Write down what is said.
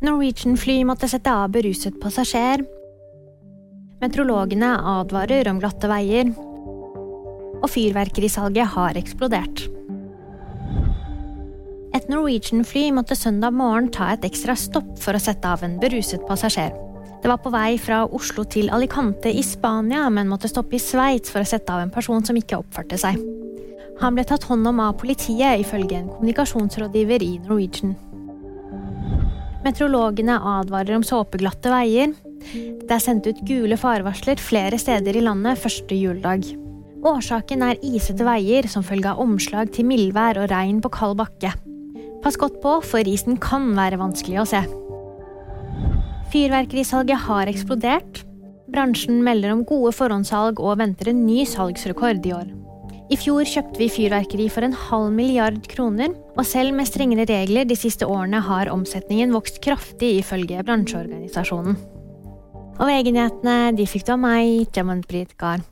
Norwegian-fly måtte sette av beruset passasjer. Meteorologene advarer om glatte veier. Og fyrverkerisalget har eksplodert. Et Norwegian-fly måtte søndag morgen ta et ekstra stopp for å sette av en beruset passasjer. Det var på vei fra Oslo til Alicante i Spania, men måtte stoppe i Sveits for å sette av en person som ikke oppførte seg. Han ble tatt hånd om av politiet, ifølge en kommunikasjonsrådgiver i Norwegian. Meteorologene advarer om såpeglatte veier. Det er sendt ut gule farevarsler flere steder i landet første juledag. Årsaken er isete veier som følge av omslag til mildvær og regn på kald bakke. Pass godt på, for isen kan være vanskelig å se. Fyrverkerisalget har eksplodert. Bransjen melder om gode forhåndssalg og venter en ny salgsrekord i år. I fjor kjøpte vi fyrverkeri for en halv milliard kroner, og selv med strengere regler de siste årene har omsetningen vokst kraftig, ifølge bransjeorganisasjonen. Og VG-nyhetene de fikk du av meg, Jaman Brit Gahr.